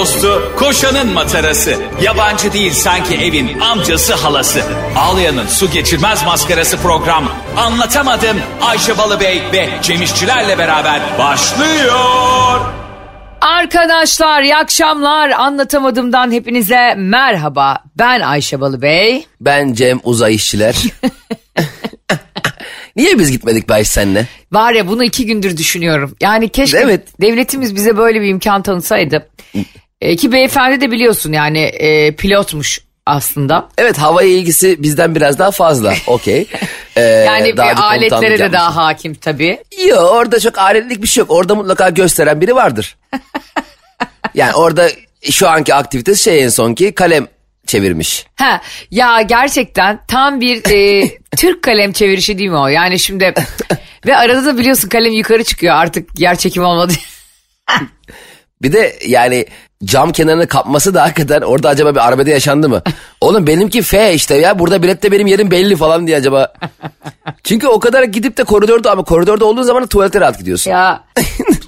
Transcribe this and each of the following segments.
dostu, koşanın matarası. Yabancı değil sanki evin amcası halası. Ağlayan'ın su geçirmez maskarası program. Anlatamadım Ayşe Balıbey ve Cemişçilerle beraber başlıyor. Arkadaşlar iyi akşamlar. Anlatamadığımdan hepinize merhaba. Ben Ayşe Balıbey. Ben Cem Uzay İşçiler. Niye biz gitmedik Bayş senle? Var ya bunu iki gündür düşünüyorum. Yani keşke Evet. devletimiz bize böyle bir imkan tanısaydı. E, ki beyefendi de biliyorsun yani e, pilotmuş aslında. Evet havaya ilgisi bizden biraz daha fazla. Okey. Ee, Yani daha bir aletlere de daha hakim tabii. Yok orada çok aletlik bir şey yok. Orada mutlaka gösteren biri vardır. yani orada şu anki aktivitesi şey en son ki kalem çevirmiş. Ha ya gerçekten tam bir e, Türk kalem çevirişi değil mi o? Yani şimdi ve arada da biliyorsun kalem yukarı çıkıyor artık yer çekimi olmadı. Bir de yani cam kenarını kapması da hakikaten orada acaba bir arbede yaşandı mı? Oğlum benimki F işte ya burada bilette benim yerim belli falan diye acaba. Çünkü o kadar gidip de koridorda ama koridorda olduğun zaman tuvalete rahat gidiyorsun. Ya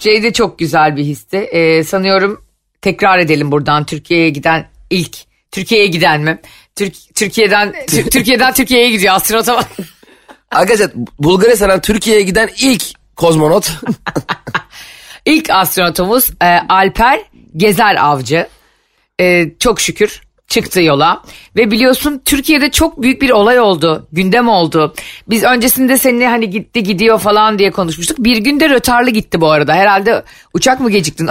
şey de çok güzel bir histi. Ee, sanıyorum tekrar edelim buradan Türkiye'ye giden ilk Türkiye'ye giden mi? Türk, Türkiye'den Tür- Türkiye'den Türkiye'ye gidiyor astronota bak. Arkadaşlar Bulgaristan'dan Türkiye'ye giden ilk kozmonot. İlk astronotumuz e, Alper Gezer Avcı. E, çok şükür çıktı yola. Ve biliyorsun Türkiye'de çok büyük bir olay oldu. Gündem oldu. Biz öncesinde seninle hani gitti gidiyor falan diye konuşmuştuk. Bir günde rötarlı gitti bu arada. Herhalde uçak mı geciktin?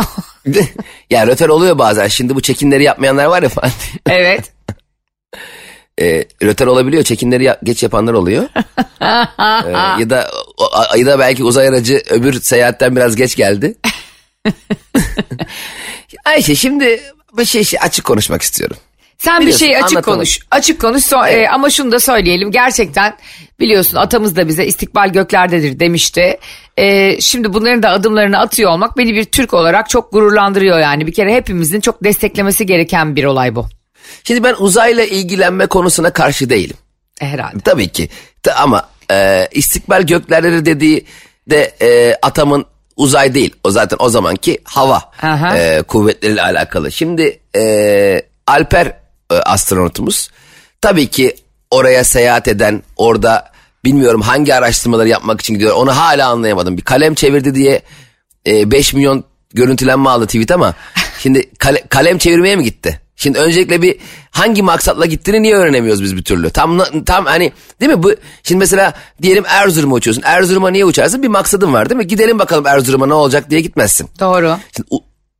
ya röter oluyor bazen. Şimdi bu çekinleri yapmayanlar var ya falan. evet. e, röter olabiliyor. Çekinleri ya- geç yapanlar oluyor. E, ya da o- ya da belki uzay aracı öbür seyahatten biraz geç geldi. Ayşe şimdi bir şey, şey açık konuşmak istiyorum. Sen bir Biliyorsun, şey açık anlatamam. konuş. Açık konuş so- Evet. e, ama şunu da söyleyelim. Gerçekten biliyorsun atamız da bize istikbal göklerdedir demişti. E, şimdi bunların da adımlarını atıyor olmak beni bir Türk olarak çok gururlandırıyor yani. Bir kere hepimizin çok desteklemesi gereken bir olay bu. Şimdi ben uzayla ilgilenme konusuna karşı değilim. E, herhalde. Tabii ki. Ama e, istikbal göklerleri dediği de e, atamın uzay değil. O zaten o zamanki hava Aha. e, kuvvetleriyle alakalı. Şimdi e, Alper e, astronotumuz tabii ki oraya seyahat eden orada bilmiyorum hangi araştırmaları yapmak için gidiyor. Onu hala anlayamadım. Bir kalem çevirdi diye e, 5 milyon görüntülenme aldı tweet ama şimdi kale- kalem çevirmeye mi gitti? Şimdi öncelikle bir hangi maksatla gittiğini niye öğrenemiyoruz biz bir türlü? Tam tam hani değil mi bu şimdi mesela diyelim Erzurum'a uçuyorsun. Erzurum'a niye uçarsın? Bir maksadın var değil mi? Gidelim bakalım Erzurum'a ne olacak diye gitmezsin. Doğru. Şimdi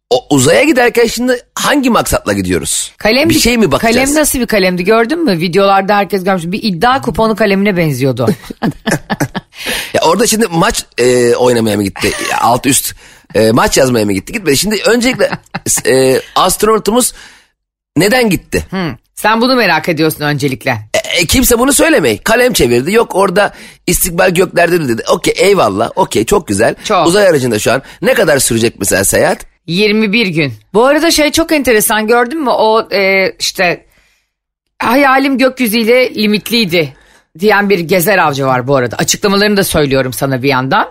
o uzaya giderken şimdi hangi maksatla gidiyoruz? Kalem bir şey mi bakacağız? Kalem nasıl bir kalemdi gördün mü? Videolarda herkes görmüş. Bir iddia kuponu kalemine benziyordu. Ya orada şimdi maç e, oynamaya mı gitti? Alt üst e, maç yazmaya mı gitti? Gitmedi. Şimdi öncelikle e, astronotumuz neden gitti? Hı. Sen bunu merak ediyorsun öncelikle. E, e, kimse bunu söylemey. Kalem çevirdi. Yok orada istikbal göklerde dedi. Okey eyvallah. Okey çok güzel. Çok. Uzay aracında şu an. Ne kadar sürecek mesela seyahat? 21 gün. Bu arada şey çok enteresan gördün mü? O e, işte hayalim gökyüzüyle limitliydi diyen bir gezer avcı var bu arada. Açıklamalarını da söylüyorum sana bir yandan.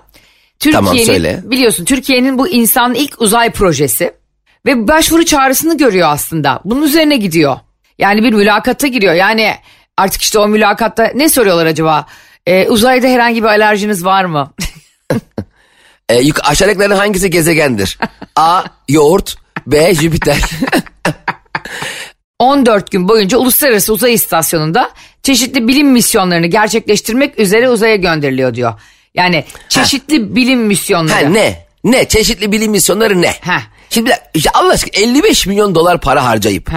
Tamam, Türkiye'nin söyle. biliyorsun Türkiye'nin bu insan ilk uzay projesi ve başvuru çağrısını görüyor aslında. Bunun üzerine gidiyor. Yani bir mülakata giriyor. Yani artık işte o mülakatta ne soruyorlar acaba? E, uzayda herhangi bir alerjiniz var mı? E, yuk- aşağıdakilerin hangisi gezegendir? A. Yoğurt. B. Jüpiter. 14 gün boyunca Uluslararası Uzay İstasyonu'nda çeşitli bilim misyonlarını gerçekleştirmek üzere uzaya gönderiliyor diyor. Yani çeşitli bilim misyonları. ha, ne? Ne? Çeşitli bilim misyonları ne? Ha. Şimdi işte Allah aşkına 55 milyon dolar para harcayıp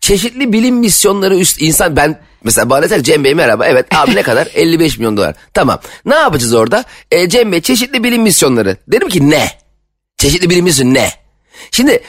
çeşitli bilim misyonları üst insan ben mesela bana der Cem Bey merhaba evet abi ne kadar 55 milyon dolar tamam ne yapacağız orada e, Cem Bey çeşitli bilim misyonları dedim ki ne çeşitli bilim misyonu ne şimdi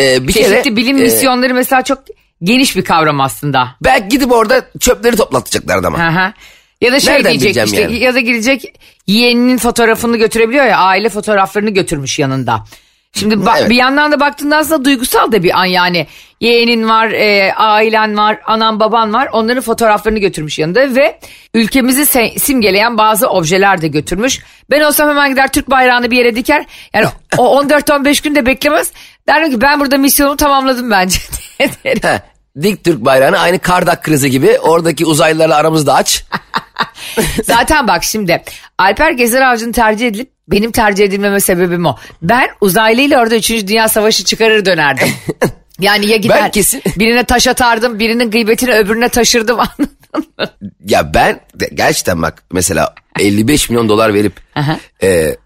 e, bir Çeşitli kere bilim e, misyonları mesela çok geniş bir kavram aslında. belki gidip orada çöpleri toplatacaklar adama Hı hı. Ya da şey Nereden diyecek işte yani? ya da gidecek yeğeninin fotoğrafını götürebiliyor ya aile fotoğraflarını götürmüş yanında. Şimdi ba- Evet. bir yandan da baktığında aslında duygusal da bir an yani. Yeğenin var, e, ailen var, anan baban var. Onların fotoğraflarını götürmüş yanında ve ülkemizi simgeleyen bazı objeler de götürmüş. Ben olsam hemen gider Türk bayrağını bir yere diker. Yani o 14-15 gün de beklemez. Derim ki ben burada misyonumu tamamladım bence dik Türk bayrağını aynı Kardak krizi gibi oradaki uzaylılarla aramızda aç. Zaten bak şimdi Alper Gezer Avcı'nın tercih edilip benim tercih edilmeme sebebim o. Ben uzaylıyla orada 3. Dünya Savaşı çıkarır dönerdim. Yani ya gider Ben kesin- birine taş atardım birinin gıybetini öbürüne taşırdım anladın mı? Ya ben gerçekten bak mesela 55 milyon dolar verip e,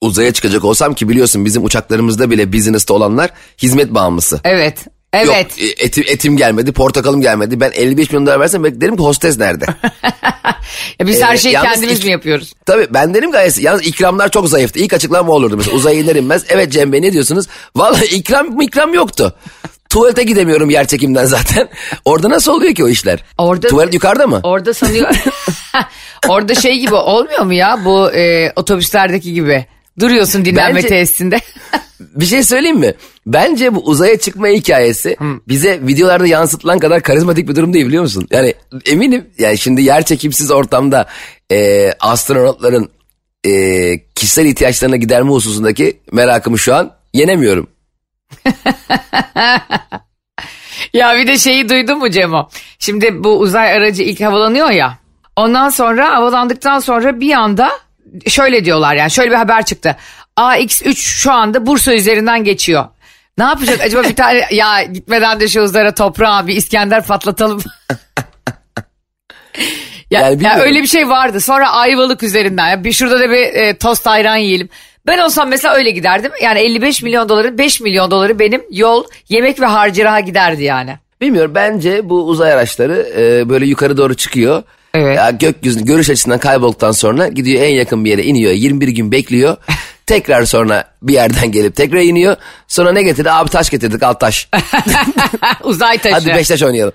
uzaya çıkacak olsam ki biliyorsun bizim uçaklarımızda bile business'ta olanlar hizmet bağımlısı. Evet. Evet. Yok e, etim, etim gelmedi, portakalım gelmedi. Ben 55 milyon dolar versem ben derim ki hostes nerede? Ya biz her Ee, şeyi yalnız kendimiz ilk- mi yapıyoruz? Tabii ben derim "Ay, yalnız ikramlar çok zayıftı. İlk açıklama olurdu mesela uzaya iner inmez. Evet Cem Bey ne diyorsunuz? Vallahi ikram mı ikram yoktu. Tuvalete gidemiyorum yer çekimden zaten. Orada nasıl oluyor ki o işler? Orada- Tuvalet yukarıda mı? Orada sanıyor. Orada şey gibi olmuyor mu ya bu e, otobüslerdeki gibi? Duruyorsun dinlenme Bence- tesisinde. Bir şey söyleyeyim mi? Bence bu uzaya çıkma hikayesi bize videolarda yansıtılan kadar karizmatik bir durum değil biliyor musun? Yani eminim yani şimdi yer çekimsiz ortamda e, astronotların e, kişisel ihtiyaçlarına giderme hususundaki merakımı şu an yenemiyorum. Ya bir de şeyi duydun mu Cemo? Şimdi bu uzay aracı ilk havalanıyor ya. Ondan sonra havalandıktan sonra bir anda şöyle diyorlar yani şöyle bir haber çıktı. AX3 şu anda Bursa üzerinden geçiyor. Ne yapacak acaba bir tane ya gitmeden de şu uzaya toprağa bir İskender patlatalım. ya, Yani ya öyle bir şey vardı. Sonra Ayvalık üzerinden ya bir şurada da bir e, tost ayran yiyelim. Ben olsam mesela öyle giderdim. Yani 55 milyon doların 5 milyon doları benim yol, yemek ve harcıraha giderdi yani. Bilmiyorum bence bu uzay araçları e, böyle yukarı doğru çıkıyor. Evet. Ya gökyüzünü görüş açısından kaybolduktan sonra gidiyor en yakın bir yere iniyor. 21 gün bekliyor. tekrar sonra bir yerden gelip tekrar iniyor. Sonra ne getirdi? Abi taş getirdik al taş. Uzay taşı. Hadi Beşiktaş oynayalım.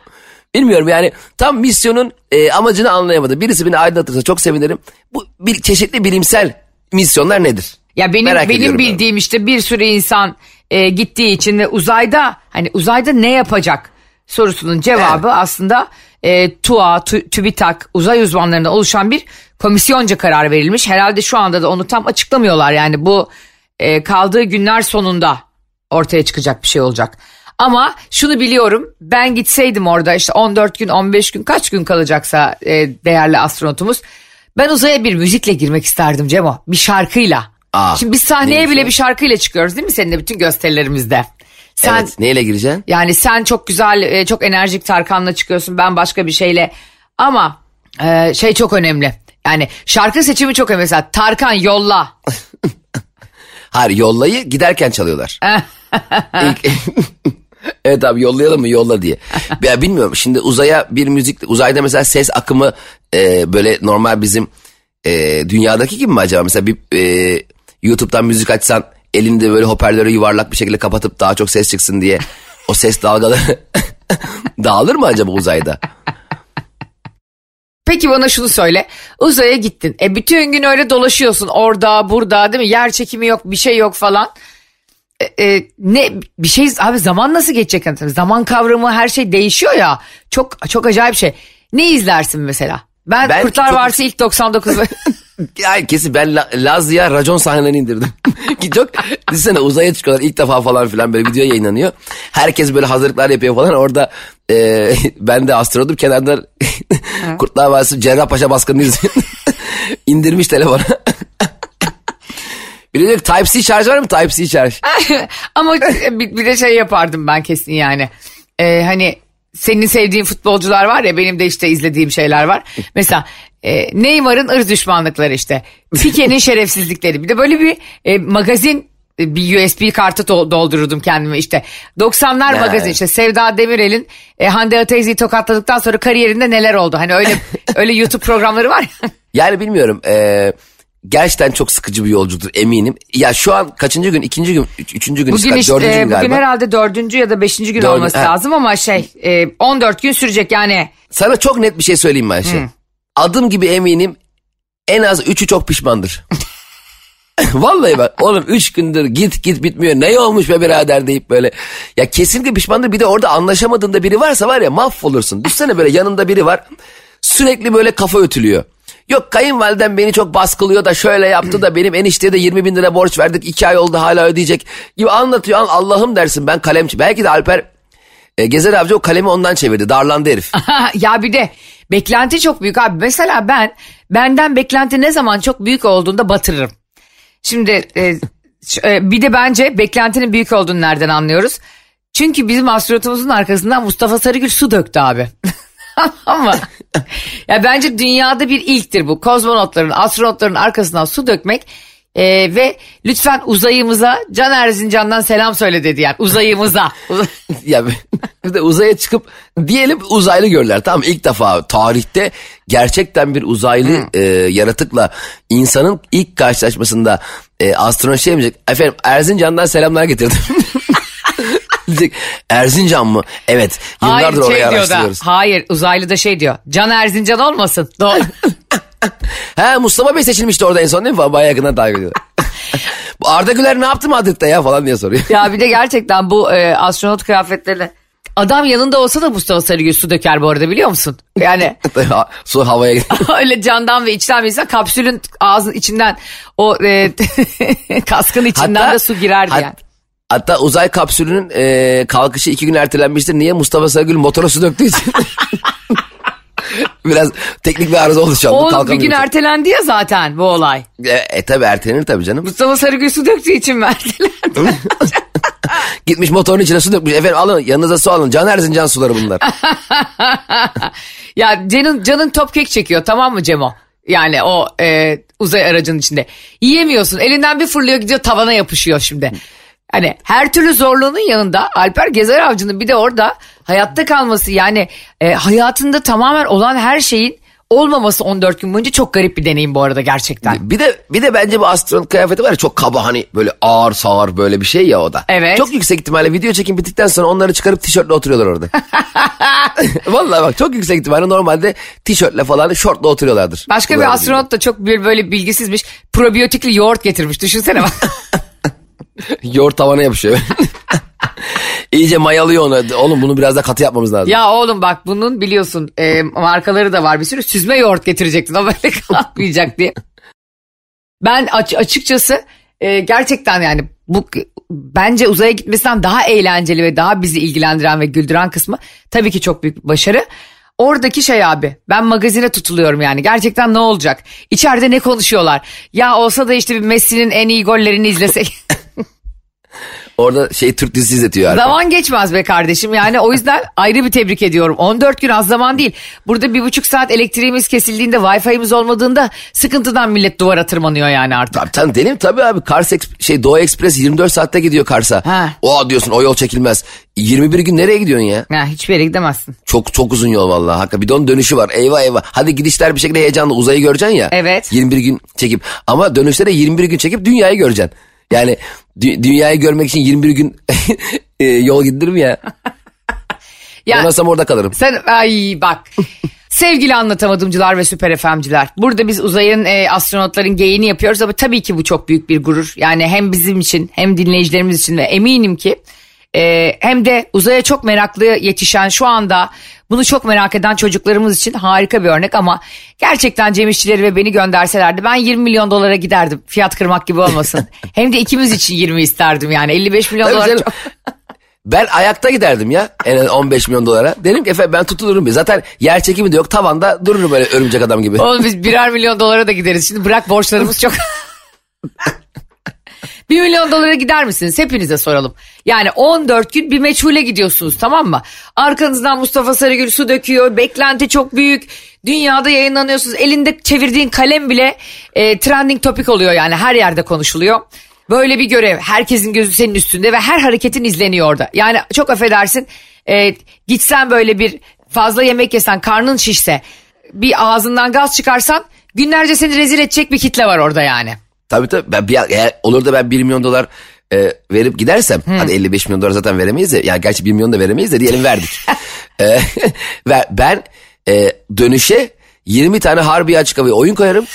Bilmiyorum yani tam misyonun e, amacını anlayamadım. Birisi beni aydınlatırsa çok sevinirim. Bu bir çeşitli bilimsel misyonlar nedir? Ya benim Merak benim bildiğim işte bir sürü insan e, gittiği için ve uzayda hani uzayda ne yapacak sorusunun cevabı aslında e, TUA, Tü- TÜBİTAK uzay uzmanlarından oluşan bir komisyonca karar verilmiş. Herhalde şu anda da onu tam açıklamıyorlar yani bu e, kaldığı günler sonunda ortaya çıkacak bir şey olacak. Ama şunu biliyorum ben gitseydim orada işte 14 gün 15 gün kaç gün kalacaksa e, değerli astronotumuz ben uzaya bir müzikle girmek isterdim Cemo bir şarkıyla. Aa, Şimdi biz sahneye bile bir şarkıyla çıkıyoruz değil mi seninle bütün gösterilerimizde? Sen Evet neyle gireceksin? yani sen çok güzel e, çok enerjik Tarkan'la çıkıyorsun ben başka bir şeyle ama e, şey çok önemli. Yani şarkı seçimi çok önemli. Mesela Tarkan yolla. Hayır yollayı giderken çalıyorlar. İlk- evet abi yollayalım mı yolla diye. Ya bilmiyorum şimdi uzaya bir müzik uzayda mesela ses akımı e, böyle normal bizim e, dünyadaki gibi mi acaba? Mesela bir e, YouTube'dan müzik açsan elinde böyle hoparlörü yuvarlak bir şekilde kapatıp daha çok ses çıksın diye o ses dalgaları dağılır mı acaba uzayda? Peki bana şunu söyle. Uzaya gittin. E bütün gün öyle dolaşıyorsun orada burada değil mi? Yer çekimi yok bir şey yok falan. E, e, ne bir şey abi zaman nasıl geçecek? Zaman kavramı her şey değişiyor ya. Çok çok acayip şey. Ne izlersin mesela? Ben, Ben Kurtlar çok- Varsı ilk 99 Kesin ben La- Lazlı'ya racon sahnelerini indirdim. Ki çok düşünsene uzaya çıkıyorlar ilk defa falan filan böyle video yayınlanıyor. Herkes böyle hazırlıklar yapıyor falan orada e, ben de astronotum kenarda Kurtlar Vadisi Cerrahpaşa baskını izliyor. İndirmiş telefona. Bir de diyor Type-C şarj var mı? Type-C şarj. Ama bir, bir de şey yapardım ben kesin yani. Ee, hani senin sevdiğin futbolcular var ya benim de işte izlediğim şeyler var. Mesela e, Neymar'ın ırz düşmanlıkları işte. Pique'nin şerefsizlikleri. Bir de böyle bir e, magazin e, bir USB kartı do- doldururdum kendime işte. 90'lar Ne? magazin işte Sevda Demirel'in e, Hande Ataizi'yi tokatladıktan sonra kariyerinde neler oldu? Hani öyle öyle YouTube programları var ya. Yani bilmiyorum. e, gerçekten çok sıkıcı bir yolculuktur eminim. Ya şu an kaçıncı gün? ikinci gün? Üç, üçüncü gün? Bugün işte dördüncü gün bugün galiba. herhalde dördüncü ya da beşinci gün Dördü- olması ha. lazım ama şey e, 14 gün sürecek yani. Sana çok net bir şey söyleyeyim ben şey. Adım gibi eminim en az üçü çok pişmandır. Vallahi bak oğlum üç gündür git git bitmiyor. Ne olmuş be birader deyip böyle. Ya kesinlikle pişmandır. Bir de orada anlaşamadığında biri varsa var ya mahvolursun. Düşsene böyle yanında biri var. Sürekli böyle kafa ötülüyor. Yok kayınvaliden beni çok baskılıyor da şöyle yaptı da benim enişteye de 20 bin lira borç verdik. iki ay oldu hala ödeyecek gibi anlatıyor. Allah'ım dersin ben kalemçi. Belki de Alper e, Gezer Avcı o kalemi ondan çevirdi. Darlandı herif. ya bir de beklenti çok büyük abi. Mesela ben benden beklenti ne zaman çok büyük olduğunda batırırım. Şimdi e, e, bir de bence beklentinin büyük olduğunu nereden anlıyoruz? Çünkü bizim astronotumuzun arkasından Mustafa Sarıgül su döktü abi. Ama ya bence dünyada bir ilktir bu. Kozmonotların, astronotların arkasından su dökmek e, ve lütfen uzayımıza Can Erzincan'dan selam söyle dedi yani uzayımıza. Uz- ya bir de uzaya çıkıp diyelim uzaylı görürler tamam ilk defa tarihte gerçekten bir uzaylı e, yaratıkla insanın ilk karşılaşmasında e, astronot şey demeyecek efendim Erzincan'dan selamlar getirdim. Diyecek, Erzincan mı? Evet. Yıllardır Hayır orayı şey diyor da, araştırıyoruz. hayır uzaylı da şey diyor. Can Erzincan olmasın. Doğru. He Mustafa Bey seçilmişti orada en son değil mi? Bayağı yakından takip ediyorlar. Bu Arda Güler ne yaptı Madrid'de ya falan diye soruyor. ya bir de gerçekten bu e, astronot kıyafetlerine adam yanında olsa da Mustafa Sarıgül su döker bu arada biliyor musun? Yani Su havaya öyle candan ve içten bir insan kapsülün ağzın içinden o e, kaskın içinden de su girerdi hat- yani. Hatta uzay kapsülünün e, kalkışı iki gün ertelenmiştir. Niye? Mustafa Sarıgül motora su döktüğü için. Biraz teknik bir arıza oldu şu an. Oğlum bir gün ertelendi ya zaten bu olay. E, e tabi ertelenir tabii canım. Mustafa Sarıgül su döktüğü için mi ertelendi? Gitmiş motorun içine su dökmüş. Efendim alın yanınıza su alın. Can Erzincan suları bunlar. ya Can'ın Can'ın top kek çekiyor tamam mı Cemo? Yani o e, uzay aracının içinde. Yiyemiyorsun elinden bir fırlıyor gidiyor tavana yapışıyor şimdi. Hani her türlü zorluğunun yanında Alper Gezer Avcı'nın bir de orada hayatta kalması yani e, hayatında tamamen olan her şeyin olmaması 14 gün boyunca çok garip bir deneyim bu arada gerçekten. bir de bir de bence bu astronot kıyafeti var ya çok kaba hani böyle ağır sağır böyle bir şey ya o da. Evet. Çok yüksek ihtimalle video çekim bittikten sonra onları çıkarıp tişörtle oturuyorlar orada. Vallahi bak çok yüksek ihtimalle normalde tişörtle falan şortla oturuyorlardır. Başka bir astronot da çok bir böyle bilgisizmiş probiyotikli yoğurt getirmiş düşünsene bak. Yoğurt tavana yapışıyor. İyice mayalıyor onu. Oğlum bunu biraz da katı yapmamız lazım. Ya oğlum bak bunun biliyorsun e, markaları da var bir sürü süzme yoğurt getirecektin o böyle kalkmayacak diye. Ben aç, açıkçası e, gerçekten yani bu bence uzaya gitmesinden daha eğlenceli ve daha bizi ilgilendiren ve güldüren kısmı tabii ki çok büyük bir başarı. Oradaki şey abi ben magazine tutuluyorum yani gerçekten ne olacak? İçeride ne konuşuyorlar? Ya olsa da işte bir Messi'nin en iyi gollerini izlesek. Orada şey Türk dizisi izletiyor. Erkan. Zaman geçmez be kardeşim yani o yüzden ayrı bir tebrik ediyorum. 14 gün az zaman değil. Burada bir buçuk saat elektriğimiz kesildiğinde Wi-Fi'miz olmadığında sıkıntıdan millet duvara tırmanıyor yani artık. Tabii tabii deli mi? Tabii abi Kars şey Doğu Ekspres 24 saatte gidiyor Kars'a. Ha. O diyorsun o yol çekilmez. 21 gün nereye gidiyorsun ya? Ya hiçbir yere gidemezsin. Çok çok uzun yol vallahi. Hakikaten bir de onun dönüşü var. Eyvah eyvah. Hadi gidişler bir şekilde heyecanlı uzayı göreceksin ya. Evet. 21 gün çekip ama dönüşte de 21 gün çekip dünyayı göreceksin. Yani dü- dünyayı görmek için 21 gün e, yol gidilir ya? Ya Ben olsam orada kalırım. sen ay bak. Sevgili anlatamadımcılar ve süper efemciler. Burada biz uzayın e, astronotların geyini yapıyoruz ama tabii ki bu çok büyük bir gurur. Yani hem bizim için hem dinleyicilerimiz için ve eminim ki e, hem de uzaya çok meraklı yetişen şu anda bunu çok merak eden çocuklarımız için harika bir örnek ama gerçekten Cem İşçileri ve beni gönderselerdi ben 20 milyon dolara giderdim. Fiyat kırmak gibi olmasın. hem de ikimiz için 20 isterdim yani 55 milyon Tabii dolar canım. çok. Ben ayakta giderdim ya en az 15 milyon dolara. Dedim ki efendim ben tutulurum. bir. Zaten yer çekimi de yok. Tavanda dururum böyle örümcek adam gibi. Oğlum biz birer milyon dolara da gideriz. Şimdi bırak borçlarımız çok. bir milyon dolara gider misiniz? Hepinize soralım. Yani 14 gün bir meçhule gidiyorsunuz tamam mı? Arkanızdan Mustafa Sarıgül su döküyor. Beklenti çok büyük. Dünyada yayınlanıyorsunuz. Elinde çevirdiğin kalem bile e, trending topik oluyor yani her yerde konuşuluyor. Böyle bir görev. Herkesin gözü senin üstünde ve her hareketin izleniyor orada. Yani çok affedersin e, gitsen böyle bir fazla yemek yesen karnın şişse bir ağzından gaz çıkarsan günlerce seni rezil edecek bir kitle var orada yani. Tabii tabii. Ben bir, eğer olur da ben 1 milyon dolar e, verip gidersem hadi 55 milyon dolar zaten veremeyiz de yani gerçi 1 milyon da veremeyiz de diyelim verdik. e, ve ben e, dönüşe 20 tane Harbiye açık havaya oyun koyarım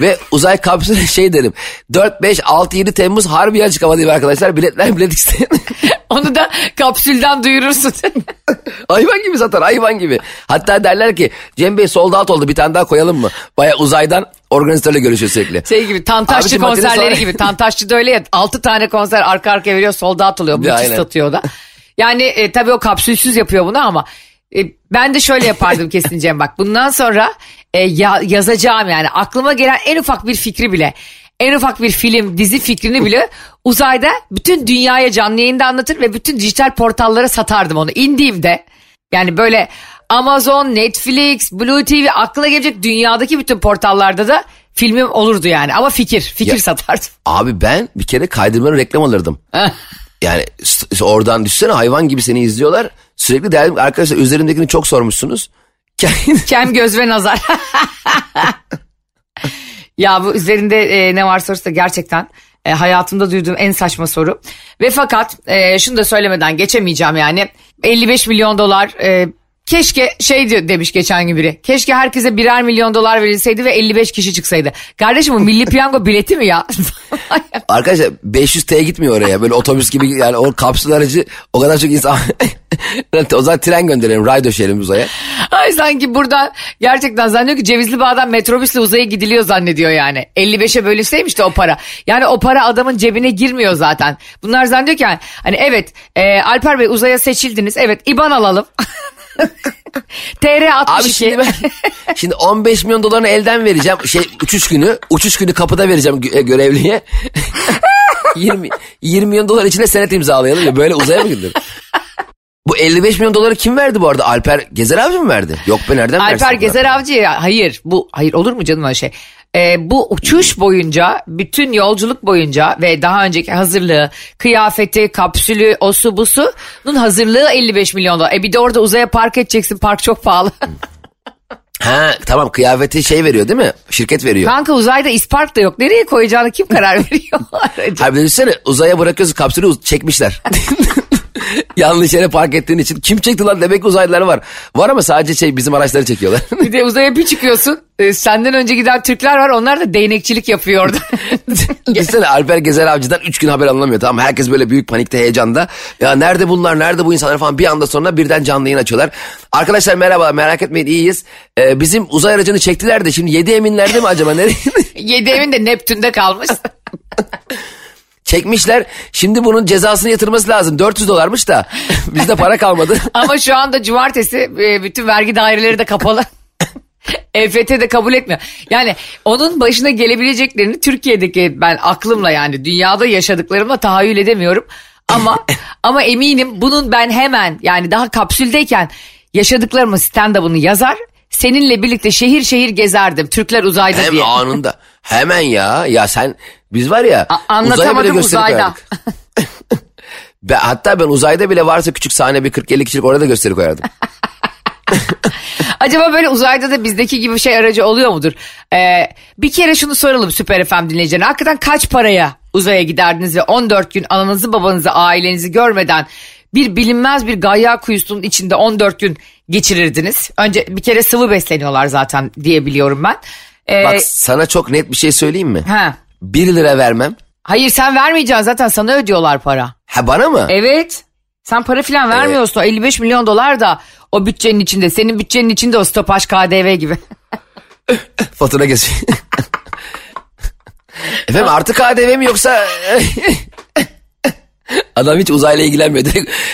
ve uzay kapsülü şey derim. 4, 5, 6, 7 Temmuz Harbiye açık hava diyeyim arkadaşlar. Biletler bilet isteyin. Onu da kapsülden duyurursun. hayvan gibi satar hayvan gibi. Hatta derler ki Cem Bey sold out oldu bir tane daha koyalım mı? Baya uzaydan organizatörle görüşüyor sürekli. Şey gibi Tantaşçı Abicim, konserleri gibi. Tantaşçı da öyle ya 6 tane konser arka arkaya veriyor sold out oluyor. Müthiş satıyor da. Yani e, tabii o kapsülsüz yapıyor bunu ama e, ben de şöyle yapardım kesin Cem bak. Bundan sonra e, ya- yazacağım yani aklıma gelen en ufak bir fikri bile en ufak bir film, dizi fikrini bile uzayda bütün dünyaya canlı yayında anlatır ve bütün dijital portallara satardım onu. indiğimde yani böyle Amazon, Netflix, Blue TV aklına gelecek dünyadaki bütün portallarda da filmim olurdu yani. Ama fikir, fikir Ya- satardım. Abi ben bir kere kaydırmanın reklam alırdım. Yani oradan düşsene hayvan gibi seni izliyorlar. Sürekli derdim arkadaşlar üzerindekini çok sormuşsunuz. Kem göz ve nazar. ya bu üzerinde e, ne var sorusu da gerçekten e, hayatımda duyduğum en saçma soru. Ve fakat e, şunu da söylemeden geçemeyeceğim yani 55 milyon dolar e, keşke şey diyor- demiş geçen gün biri. Keşke herkese birer milyon dolar verilseydi ve 55 kişi çıksaydı. Kardeşim bu milli piyango bileti mi ya? Arkadaşlar 500T gitmiyor oraya. Böyle otobüs gibi yani o kapsül aracı o kadar çok insan. o zaman tren gönderelim. Ray döşeyelim uzaya. Ay sanki buradan gerçekten zannediyor ki Cevizli Bağ'dan metrobüsle uzaya gidiliyor zannediyor yani. 55'e bölünseymiş de o para. Yani o para adamın cebine girmiyor zaten. Bunlar zannediyor ki yani, hani evet e, Alper Bey uzaya seçildiniz. Evet İban alalım. TR 62. Abi şimdi ben şimdi 15 milyon dolarını elden vereceğim. Şey uçuş günü. Uçuş günü kapıda vereceğim gö- e, görevliye. 20, 20 milyon dolar içine senet imzalayalım ya böyle uzaya mı gidilir? Bu 55 milyon doları kim verdi bu arada? Alper Gezer Avcı mı verdi? Yok be nereden versin? Alper Gezer Avcı ya hayır bu hayır olur mu canım öyle şey. Ee, bu uçuş boyunca bütün yolculuk boyunca ve daha önceki hazırlığı kıyafeti kapsülü osu busunun hazırlığı 55 milyon dolar. E bir de orada uzaya park edeceksin park çok pahalı. Ha tamam kıyafeti şey veriyor değil mi? Şirket veriyor. Kanka uzayda ispark da yok nereye koyacağını kim karar veriyor? Hayır düşünsene uzaya bırakıyorsun kapsülü uz- çekmişler. Yanlış yere park ettiğin için. Kim çekti lan demek uzaylılar var. Var ama sadece şey bizim araçları çekiyorlar. bir de uzaya bir çıkıyorsun e, senden önce giden Türkler var onlar da değnekçilik yapıyor orada. Düşünsene Alper Gezer Avcı'dan 3 gün haber alınamıyor tamam? Herkes böyle büyük panikte heyecanda. Ya nerede bunlar nerede bu insanlar falan bir anda sonra birden canlı yayın açıyorlar. Arkadaşlar merhaba merak etmeyin iyiyiz. Ee, bizim uzay aracını çektiler de şimdi 7 eminlerde mi acaba nereye? Yedi evin de Neptün'de kalmış. Çekmişler şimdi bunun cezasını yatırması lazım. 400 dolarmış da bizde para kalmadı. Ama şu anda cumartesi e, bütün vergi daireleri de kapalı. EFT de kabul etmiyor. Yani onun başına gelebileceklerini Türkiye'deki ben aklımla yani dünyada yaşadıklarımla tahayyül edemiyorum. Ama ama eminim bunun ben hemen yani daha kapsüldeyken yaşadıklarımı stand-up'ını yazar. Seninle birlikte şehir şehir gezerdim. Türkler uzayda Hem diye. anında. Hemen ya. Ya sen biz var ya. A- uzaya anlatamadım bile gösteri uzayda. Ben, hatta ben uzayda bile varsa küçük sahne bir 40-50 kişilik orada gösteri koyardım. Acaba böyle uzayda da bizdeki gibi bir şey aracı oluyor mudur? Ee, bir kere şunu soralım Süper FM dinleyicilerine. Hakikaten kaç paraya uzaya giderdiniz ve 14 gün ananızı babanızı ailenizi görmeden bir bilinmez bir gayya kuyusunun içinde 14 gün geçirirdiniz. Önce bir kere sıvı besleniyorlar zaten diye biliyorum ben. Ee, Bak sana çok net bir şey söyleyeyim mi? ha. 1 lira vermem. Hayır sen vermeyeceksin zaten sana ödüyorlar para. Ha bana mı? Evet. Sen para falan vermiyorsun. O 55 milyon dolar da o bütçenin içinde. Senin bütçenin içinde o stopaj KDV gibi. Fatura geçiyor. Efendim artı KDV mi yoksa... Adam hiç uzayla ilgilenmiyor.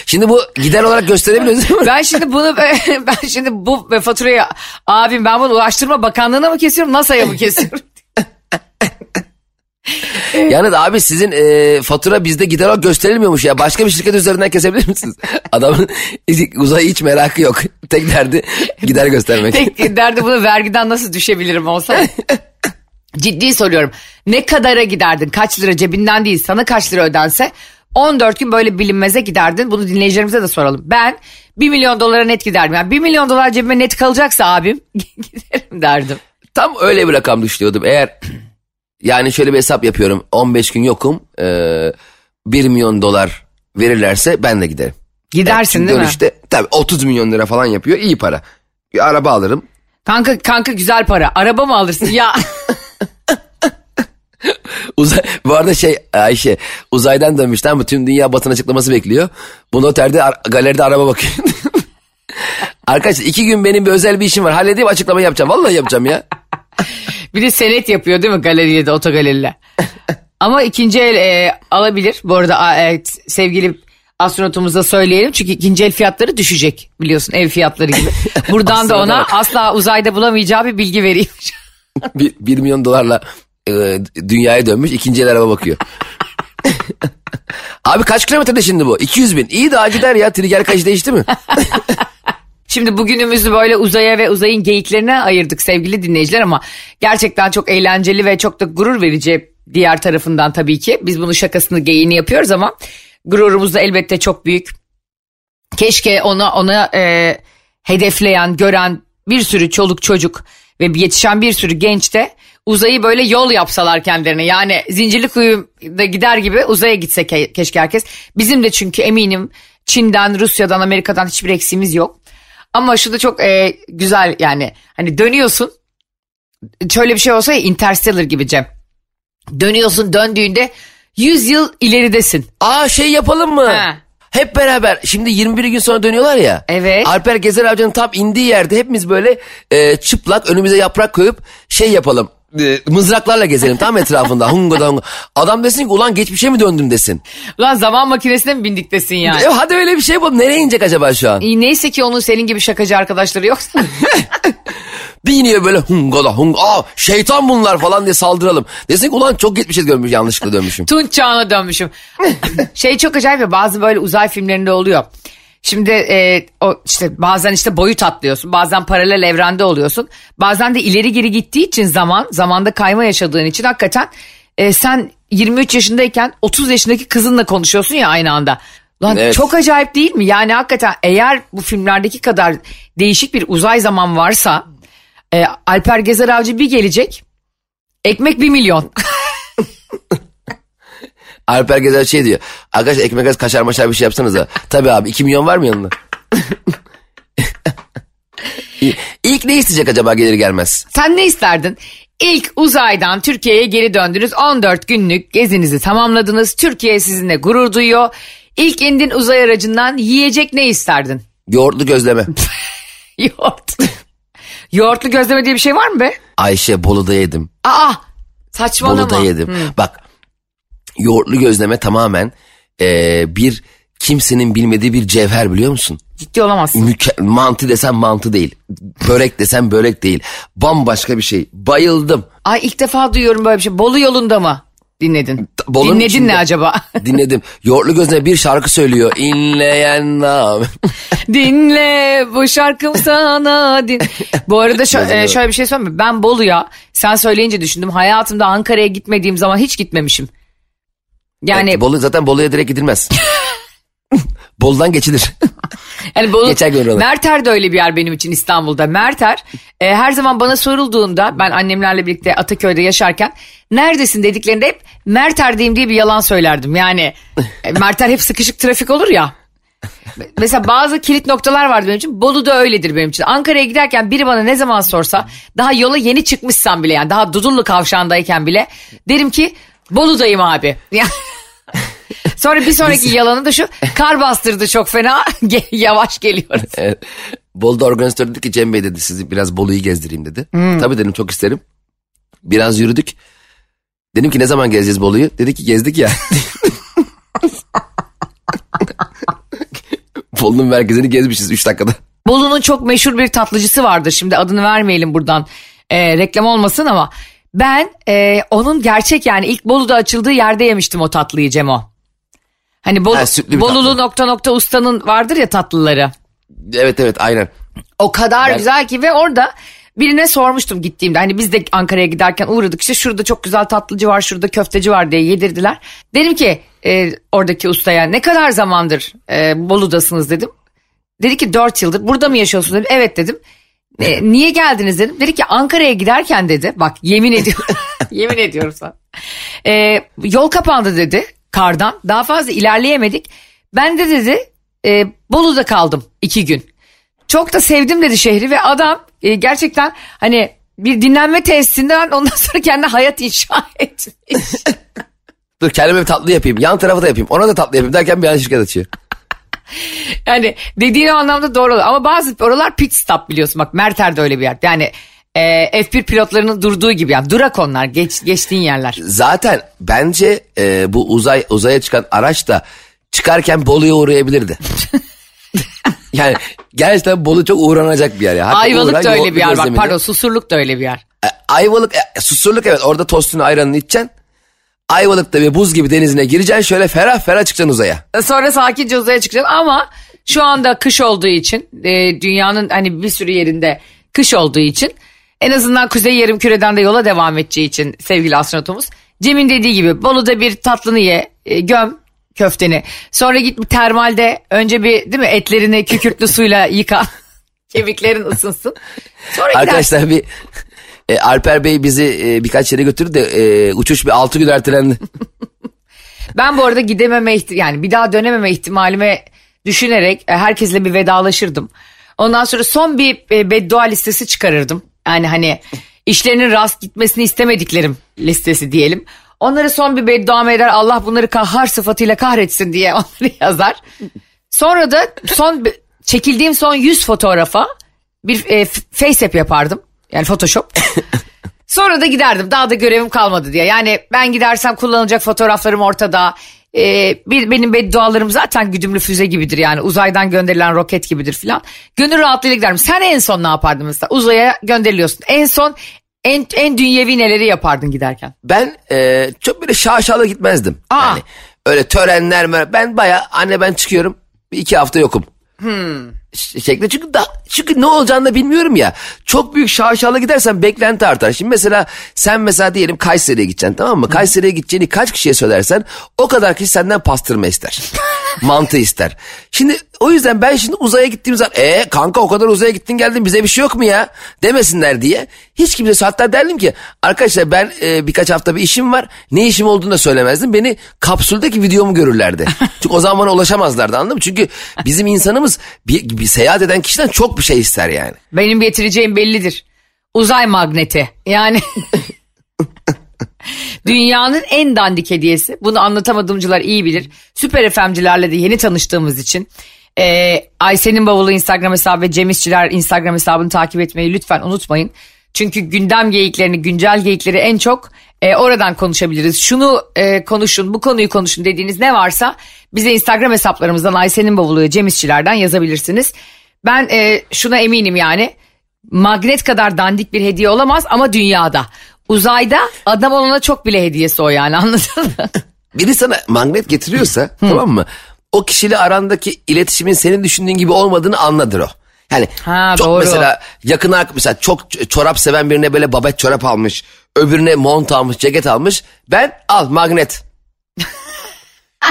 Şimdi bu gider olarak gösterebiliyoruz değil mi? Ben şimdi bunu ben şimdi bu faturayı abim ben bunu Ulaştırma Bakanlığı'na mı kesiyorum NASA'ya mı kesiyorum? Yani da abi sizin e, fatura bizde gider olarak gösterilmiyormuş ya. Başka bir şirket üzerinden kesebilir misiniz? Adamın uzaya hiç merakı yok. Tek derdi gider göstermek. Tek derdi bunu vergiden nasıl düşebilirim olsa. Ciddi soruyorum. Ne kadara giderdin? Kaç lira cebinden değil sana kaç lira ödense 14 gün böyle bilinmeze giderdin. Bunu dinleyicilerimize de soralım. Ben 1 milyon dolara net giderdim. Yani 1 milyon dolar cebime net kalacaksa abim giderim derdim. Tam öyle bir rakam düşünüyordum. Eğer yani şöyle bir hesap yapıyorum. 15 gün yokum. E, 1 milyon dolar verirlerse ben de giderim. Gidersin Çünkü değil mi? dönüşte tabii 30 milyon lira falan yapıyor. iyi para. Bir araba alırım. Kanka kanka güzel para. Araba mı alırsın? Ya Uzay, bu arada şey Ayşe uzaydan dönmüş tamam mı? Tüm dünya basın açıklaması bekliyor. Bu noterde ar- galeride araba bakıyor. Arkadaşlar iki gün benim bir özel bir işim var. Halledeyim açıklama yapacağım. Vallahi yapacağım ya. bir de senet yapıyor değil mi galeriyle de otogaleriyle. Ama ikinci el e, alabilir. Bu arada e, sevgili astronotumuza söyleyelim. Çünkü ikinci el fiyatları düşecek biliyorsun ev fiyatları gibi. Buradan da ona asla uzayda bulamayacağı bir bilgi vereyim. bir, bir milyon dolarla e, dünyaya dönmüş ikinci el araba bakıyor. Abi kaç kilometrede şimdi bu? 200 bin. İyi daha gider ya. Trigger kaç değişti mi? Şimdi bugünümüzü böyle uzaya ve uzayın geyiklerine ayırdık sevgili dinleyiciler ama gerçekten çok eğlenceli ve çok da gurur verici diğer tarafından tabii ki. Biz bunu şakasını geyiğini yapıyoruz ama gururumuz da elbette çok büyük. Keşke ona ona e, hedefleyen, gören bir sürü çoluk çocuk ve yetişen bir sürü genç de uzayı böyle yol yapsalar kendilerine. Yani Zincirlikuyu'da gider gibi uzaya gitse ke- keşke herkes. Bizim de çünkü eminim Çin'den, Rusya'dan, Amerika'dan hiçbir eksiğimiz yok. Ama şu da çok e, güzel yani hani dönüyorsun. Şöyle bir şey olsa ya Interstellar gibi Cem. Dönüyorsun döndüğünde 100 yıl ileridesin. Aa şey yapalım mı? He. Hep beraber şimdi 21 gün sonra dönüyorlar ya. Evet. Alper Gezer Avcı'nın tam indiği yerde hepimiz böyle e, çıplak önümüze yaprak koyup şey yapalım. E, mızraklarla gezelim tam etrafında. hunga da hunga. Adam desin ki ulan geçmişe mi döndüm desin. Ulan zaman makinesine mi bindik desin yani. E, hadi öyle bir şey yapalım. Nereye inecek acaba şu an? İyi, neyse ki onun senin gibi şakacı arkadaşları yoksa. Bir iniyor böyle hunga da hunga. Aa şeytan bunlar falan diye saldıralım. Desin ulan çok geçmişe dönmüş yanlışlıkla dönmüşüm. Tunç çağına dönmüşüm. şey çok acayip ya bazı böyle uzay filmlerinde oluyor. Şimdi e, o işte bazen işte boyut atlıyorsun. Bazen paralel evrende oluyorsun. Bazen de ileri geri gittiği için zaman zamanda kayma yaşadığın için hakikaten e, sen 23 yaşındayken 30 yaşındaki kızınla konuşuyorsun ya aynı anda. Lan Evet. çok acayip değil mi? Yani hakikaten eğer bu filmlerdeki kadar değişik bir uzay zaman varsa e, Alper Gezer Avcı bir gelecek. Ekmek bir milyon. Alper Gezer şey diyor. Arkadaşlar ekmek arası kaşar maşar bir şey yapsanız da. Tabii abi 2 milyon var mı yanında? İlk ne isteyecek acaba gelir gelmez? Sen ne isterdin? İlk uzaydan Türkiye'ye geri döndünüz. 14 günlük gezinizi tamamladınız. Türkiye sizinle gurur duyuyor. İlk indin uzay aracından yiyecek ne isterdin? Yoğurtlu gözleme. Yoğurt. Yoğurtlu gözleme diye bir şey var mı be? Ayşe Bolu'da yedim. Aa saçmalama. Bolu'da yedim. Hı. Bak yoğurtlu gözleme tamamen eee, bir kimsenin bilmediği bir cevher biliyor musun? Ciddi olamazsın. Müke- mantı desem mantı değil. Börek desem börek değil. Bambaşka bir şey. Bayıldım. Ay ilk defa duyuyorum böyle bir şey. Bolu yolunda mı dinledin? Bolu'nun Dinledin içinde. ne acaba? Dinledim. Yoğurtlu gözleme bir şarkı söylüyor. İnleyen nam. Dinle bu şarkım sana din. Bu arada şö- e, şöyle bir şey söyleyeyim mi? Ben Bolu'ya sen söyleyince düşündüm. Hayatımda Ankara'ya gitmediğim zaman hiç gitmemişim. Yani Bolu zaten Bolu'ya direkt gidilmez. Bolu'dan geçilir. yani Bolu, Geçen gün oralar. Merter de öyle bir yer benim için İstanbul'da. Merter e, her zaman bana sorulduğunda ben annemlerle birlikte Ataköy'de yaşarken neredesin dediklerinde hep Merter'deyim diye bir yalan söylerdim. Yani e, Merter hep sıkışık trafik olur ya. Mesela bazı kilit noktalar vardı benim için. Bolu da öyledir benim için. Ankara'ya giderken biri bana ne zaman sorsa daha yola yeni çıkmışsam bile yani daha Dudullu kavşağındayken bile derim ki Bolu'dayım abi. Yani- Sonra bir sonraki yalanı da şu kar bastırdı çok fena yavaş geliyoruz. Evet. Bolu'da organizatör dedi ki Cem Bey dedi sizi biraz Bolu'yu gezdireyim dedi. Tabii dedim çok isterim. Biraz yürüdük. Dedim ki ne zaman gezeceğiz Bolu'yu? Dedi ki gezdik ya. Bolu'nun merkezini gezmişiz 3 dakikada. Bolu'nun çok meşhur bir tatlıcısı vardır. Şimdi adını vermeyelim buradan e, reklam olmasın ama ben e, onun gerçek yani ilk Bolu'da açıldığı yerde yemiştim o tatlıyı Cemo. Hani Bolu, Ha, sütlü bir Bolulu tatlı. nokta nokta ustanın vardır ya tatlıları. Evet evet aynen. O kadar Ben- güzel ki ve orada birine sormuştum gittiğimde. Hani biz de Ankara'ya giderken uğradık işte şurada çok güzel tatlıcı var şurada köfteci var diye yedirdiler. Dedim ki e, oradaki ustaya ne kadar zamandır e, Bolu'dasınız dedim. Dedi ki 4 yıldır burada mı yaşıyorsunuz dedim. Evet dedim. "E, niye geldiniz dedim. Dedi ki Ankara'ya giderken dedi bak yemin ediyorum yemin ediyorum sana. E, yol kapandı dedi kardan daha fazla ilerleyemedik. Ben de dedi e, Bolu'da kaldım iki gün. Çok da sevdim dedi şehri ve adam e, gerçekten hani bir dinlenme tesisinden ondan sonra kendi hayat inşa etmiş. Dur kendime bir tatlı yapayım. Yan tarafa da yapayım. Ona da tatlı yapayım derken bir an şirket açıyor. Yani dediğin o anlamda doğru olur. Ama bazı oralar pit stop biliyorsun. Bak Merter de öyle bir yer. Yani e, F1 pilotlarının durduğu gibi yani durak onlar geç, geçtiğin yerler. Zaten bence e, bu uzay uzaya çıkan araç da çıkarken Bolu'ya uğrayabilirdi. yani gerçekten Bolu çok uğranacak bir yer. Ya. Hatta Ayvalık uğran da öyle bir yer bak pardon Susurluk da öyle bir yer. E, Ayvalık, e, susurluk evet orada tostunu ayranını içeceksin. Ayvalık'ta bir buz gibi denizine gireceksin şöyle ferah ferah çıkacaksın uzaya. Sonra sakince uzaya çıkacaksın ama şu anda kış olduğu için e, dünyanın hani bir sürü yerinde kış olduğu için en azından kuzey yarım küreden de yola devam edeceği için sevgili astronotumuz. Cem'in dediği gibi Bolu'da bir tatlını ye, e, göm köfteni. Sonra git bir termalde önce bir değil mi etlerini kükürtlü suyla yıka. Kemiklerin ısınsın. Sonra gidersin. Arkadaşlar bir e, Alper Bey bizi e, birkaç yere götürdü de e, uçuş bir 6 gün ertelendi. Ben bu arada gidememe yani bir daha dönememe ihtimalime düşünerek e, herkesle bir vedalaşırdım. Ondan sonra son bir e, beddua listesi çıkarırdım. Yani hani işlerinin rast gitmesini istemediklerim listesi diyelim. Onları son bir beddua eder Allah bunları kahhar sıfatıyla kahretsin diye onları yazar. Sonra da son çekildiğim son 100 fotoğrafa bir e, face app yapardım. Yani Photoshop. Sonra da giderdim. Daha da görevim kalmadı diye. Yani ben gidersem kullanılacak fotoğraflarım ortada. Ee, bir, benim beddualarım zaten güdümlü füze gibidir yani. Uzaydan gönderilen roket gibidir filan. Gönül rahatlığıyla giderdim. Sen en son ne yapardın mesela? Uzaya gönderiliyorsun. En son en, en dünyevi neleri yapardın giderken? Ben e, çok böyle şaşalı gitmezdim. Aa. Yani öyle törenler ben baya anne ben çıkıyorum bir iki hafta yokum. Ş- Şekli çünkü da, çünkü ne olacağını da bilmiyorum ya. Çok büyük şaşalı gidersen beklenti artar. Şimdi mesela sen mesela diyelim Kayseri'ye gideceksin tamam mı? Kayseri'ye gideceğini kaç kişiye söylersen o kadar kişi senden pastırma ister. Mantı ister. Şimdi o yüzden ben şimdi uzaya gittiğim zaman e kanka o kadar uzaya gittin geldin bize bir şey yok mu ya demesinler diye. Hiç kimse hatta derdim ki arkadaşlar ben e, birkaç hafta bir işim var. Ne işim olduğunu da söylemezdim. Beni kapsüldeki videomu görürlerdi. Çünkü o zaman bana ulaşamazlardı anladın mı? Çünkü bizim insanımız bir, bir seyahat eden kişiden çok bir şey ister yani. Benim getireceğim bellidir. Uzay magneti. Yani dünyanın en dandik hediyesi. Bunu anlatamadımcılar iyi bilir. Süper FM'cilerle de yeni tanıştığımız için e, Ayşe'nin bavulu Instagram hesabı ve Cem İşçiler Instagram hesabını takip etmeyi lütfen unutmayın. Çünkü gündem geyiklerini, güncel geyikleri en çok e, oradan konuşabiliriz. Şunu e, konuşun, bu konuyu konuşun dediğiniz ne varsa bize Instagram hesaplarımızdan Ayşe'nin bavulu Cem İşçilerden yazabilirsiniz. Ben e, şuna eminim yani magnet kadar dandik bir hediye olamaz ama dünyada. Uzayda adam olana çok bile hediyesi o yani anladın mı? Biri sana magnet getiriyorsa tamam mı? O kişiyle arandaki iletişimin senin düşündüğün gibi olmadığını anladır o. Yani Ha, çok doğru. mesela yakın mesela çok çorap seven birine böyle babet çorap almış. Öbürüne mont almış, ceket almış. Ben al magnet.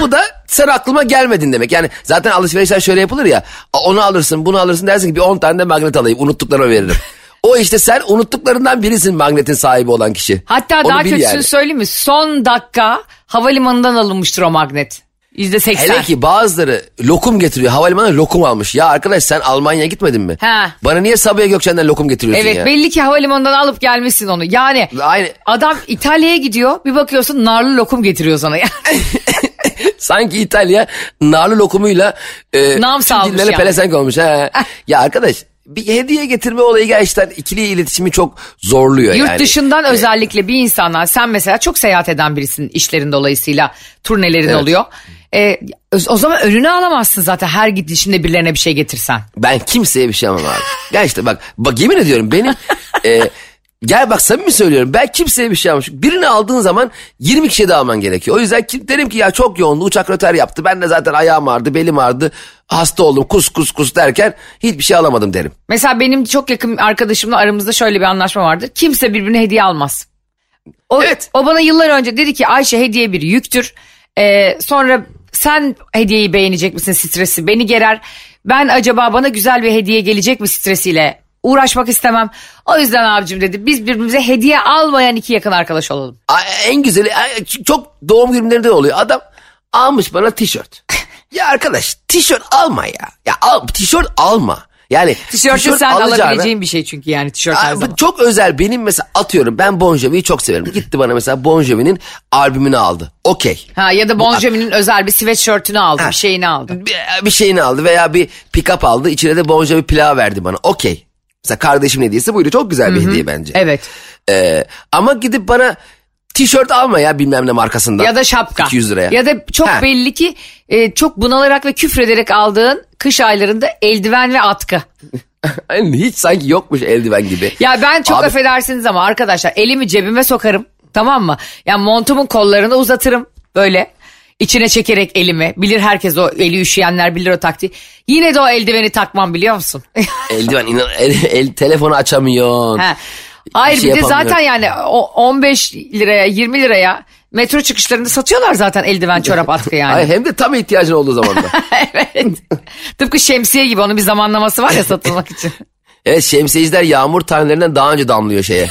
Bu da sen aklıma gelmedin demek. Yani zaten alışverişler şöyle yapılır ya. "A, Onu alırsın, bunu alırsın dersin ki bir 10 tane de magnet alayım. Unuttuklarımı veririm. O işte sen unuttuklarından birisin magnetin sahibi olan kişi. Hatta Onu daha kötüsünü yani. söyleyeyim mi? Son dakika havalimanından alınmıştır o magnet. Yüzde seksen. Hele ki bazıları lokum getiriyor. Havalimanına lokum almış. Ya arkadaş sen Almanya'ya gitmedin mi? He. Bana niye Sabiha Gökçen'den lokum getiriyorsun Evet ya? belli ki havalimanından alıp gelmişsin onu. Yani Aynı. adam İtalya'ya gidiyor bir bakıyorsun narlı lokum getiriyor sana. Sanki İtalya narlı lokumuyla e, Nam tüm salmış yani. pelesenk olmuş. Ha. ya arkadaş bir hediye getirme olayı gerçekten ikili iletişimi çok zorluyor Yurt yani. dışından özellikle bir insanlar sen mesela çok seyahat eden birisin işlerin dolayısıyla turnelerin Evet. oluyor. Ee, o zaman önüne alamazsın zaten her gidişinde birilerine bir şey getirsen. Ben kimseye bir şey almam abi. Gerçekten bak, bak yemin ediyorum benim e, gel bak samimi söylüyorum ben kimseye bir şey. Çünkü Birini aldığın zaman 20 kişiye de alman gerekiyor. O yüzden kim, derim ki ya çok yoğundu uçak röter yaptı. Ben de zaten ayağım ağrıdı belim ağrıdı. Hasta oldum kus kus kus derken hiçbir şey alamadım derim. Mesela benim çok yakın arkadaşımla aramızda şöyle bir anlaşma vardır. Kimse birbirine hediye almaz. O, Evet. o bana yıllar önce dedi ki Ayşe hediye bir yüktür. Ee, sonra sen hediyeyi beğenecek misin stresi beni gerer. Ben acaba bana güzel bir hediye gelecek mi stresiyle uğraşmak istemem. O yüzden abicim dedi biz birbirimize hediye almayan iki yakın arkadaş olalım. Ay, En güzeli ay, çok doğum günlerinde oluyor. Adam almış bana tişört. ya arkadaş tişört alma ya. Ya al, tişört alma. Yani Tişörtü tişört sen alabileceğin bir şey çünkü yani tişört her Aa, bu zaman. çok özel benim mesela atıyorum ben Bon Jovi'yi çok severim. Gitti bana mesela Bon Jovi'nin albümünü aldı. Okey. Ha ya da Bon Jovi'nin özel bir sweatshirt'ünü aldı, bir şeyini aldı. Bir, bir şeyini aldı veya bir pick-up aldı. İçine de Bon Jovi plağı verdi bana. Okey. Mesela kardeşimin hediyesi buydu. Çok güzel bir hediye bence. Evet. Ee, ama gidip bana tişört alma ya bilmem ne markasından. Ya da şapka. 200 liraya. Ya da çok Ha. belli ki e, çok bunalarak ve küfrederek aldığın kış aylarında eldiven ve atkı. Hiç sanki yokmuş eldiven gibi. Ya ben çok Abi- affedersiniz ama arkadaşlar elimi cebime sokarım tamam mı? Yani montumun kollarını uzatırım böyle içine çekerek elimi. Bilir herkes o eli üşüyenler bilir o taktiği. Yine de o eldiveni takmam biliyor musun? Eldiven inan, el, el- telefonu açamıyorsun. Ha. Hayır şey bir de zaten yani o 15 liraya 20 liraya metro çıkışlarında satıyorlar zaten eldiven çorap atkı yani. Ay, hem de tam ihtiyacın olduğu zaman da. evet. Tıpkı şemsiye gibi onun bir zamanlaması var ya satılmak için. evet şemsiyeciler yağmur tanelerinden daha önce damlıyor şeye.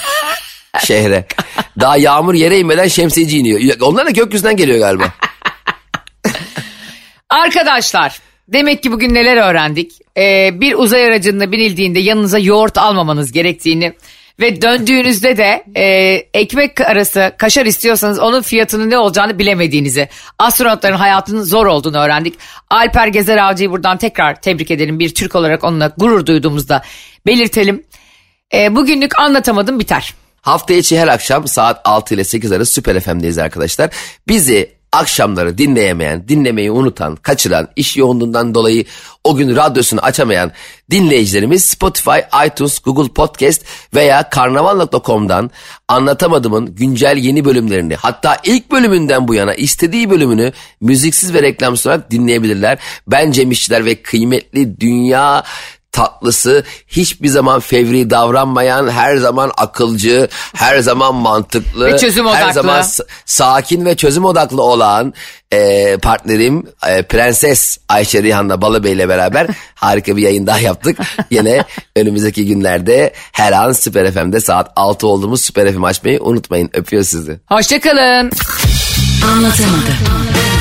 şehre. Daha yağmur yere inmeden şemsiyeci iniyor. Onlar da gökyüzünden geliyor galiba. Arkadaşlar demek ki bugün neler öğrendik? Ee, bir uzay aracında binildiğinde yanınıza yoğurt almamanız gerektiğini ve döndüğünüzde de e, ekmek arası kaşar istiyorsanız onun fiyatının ne olacağını bilemediğinizi, astronotların hayatının zor olduğunu öğrendik. Alper Gezer Avcı'yı buradan tekrar tebrik edelim. Bir Türk olarak onunla gurur duyduğumuzda belirtelim. Ee, bugünlük anlatamadım biter. Hafta içi her akşam saat 6 ile 8 arası Süper FM'deyiz arkadaşlar. Bizi akşamları dinleyemeyen, dinlemeyi unutan, kaçıran, iş yoğunluğundan dolayı o gün radyosunu açamayan dinleyicilerimiz Spotify, iTunes, Google Podcast veya karnaval.com'dan anlatamadığımın güncel yeni bölümlerini hatta ilk bölümünden bu yana istediği bölümünü müziksiz ve reklamsız olarak dinleyebilirler. Ben Cem İşçiler ve kıymetli dünya tatlısı, hiçbir zaman fevri davranmayan, her zaman akılcı, her zaman mantıklı, Ve çözüm her odaklı. zaman s- sakin ve çözüm odaklı olan e, partnerim e, Prenses Ayşe Rihanna Balıbey ile beraber harika bir yayın daha yaptık. Yine önümüzdeki günlerde her an Süper FM'de saat 6 olduğumuz Süper FM açmayı unutmayın. Öpüyor sizi. Hoşçakalın. Anlatamadım.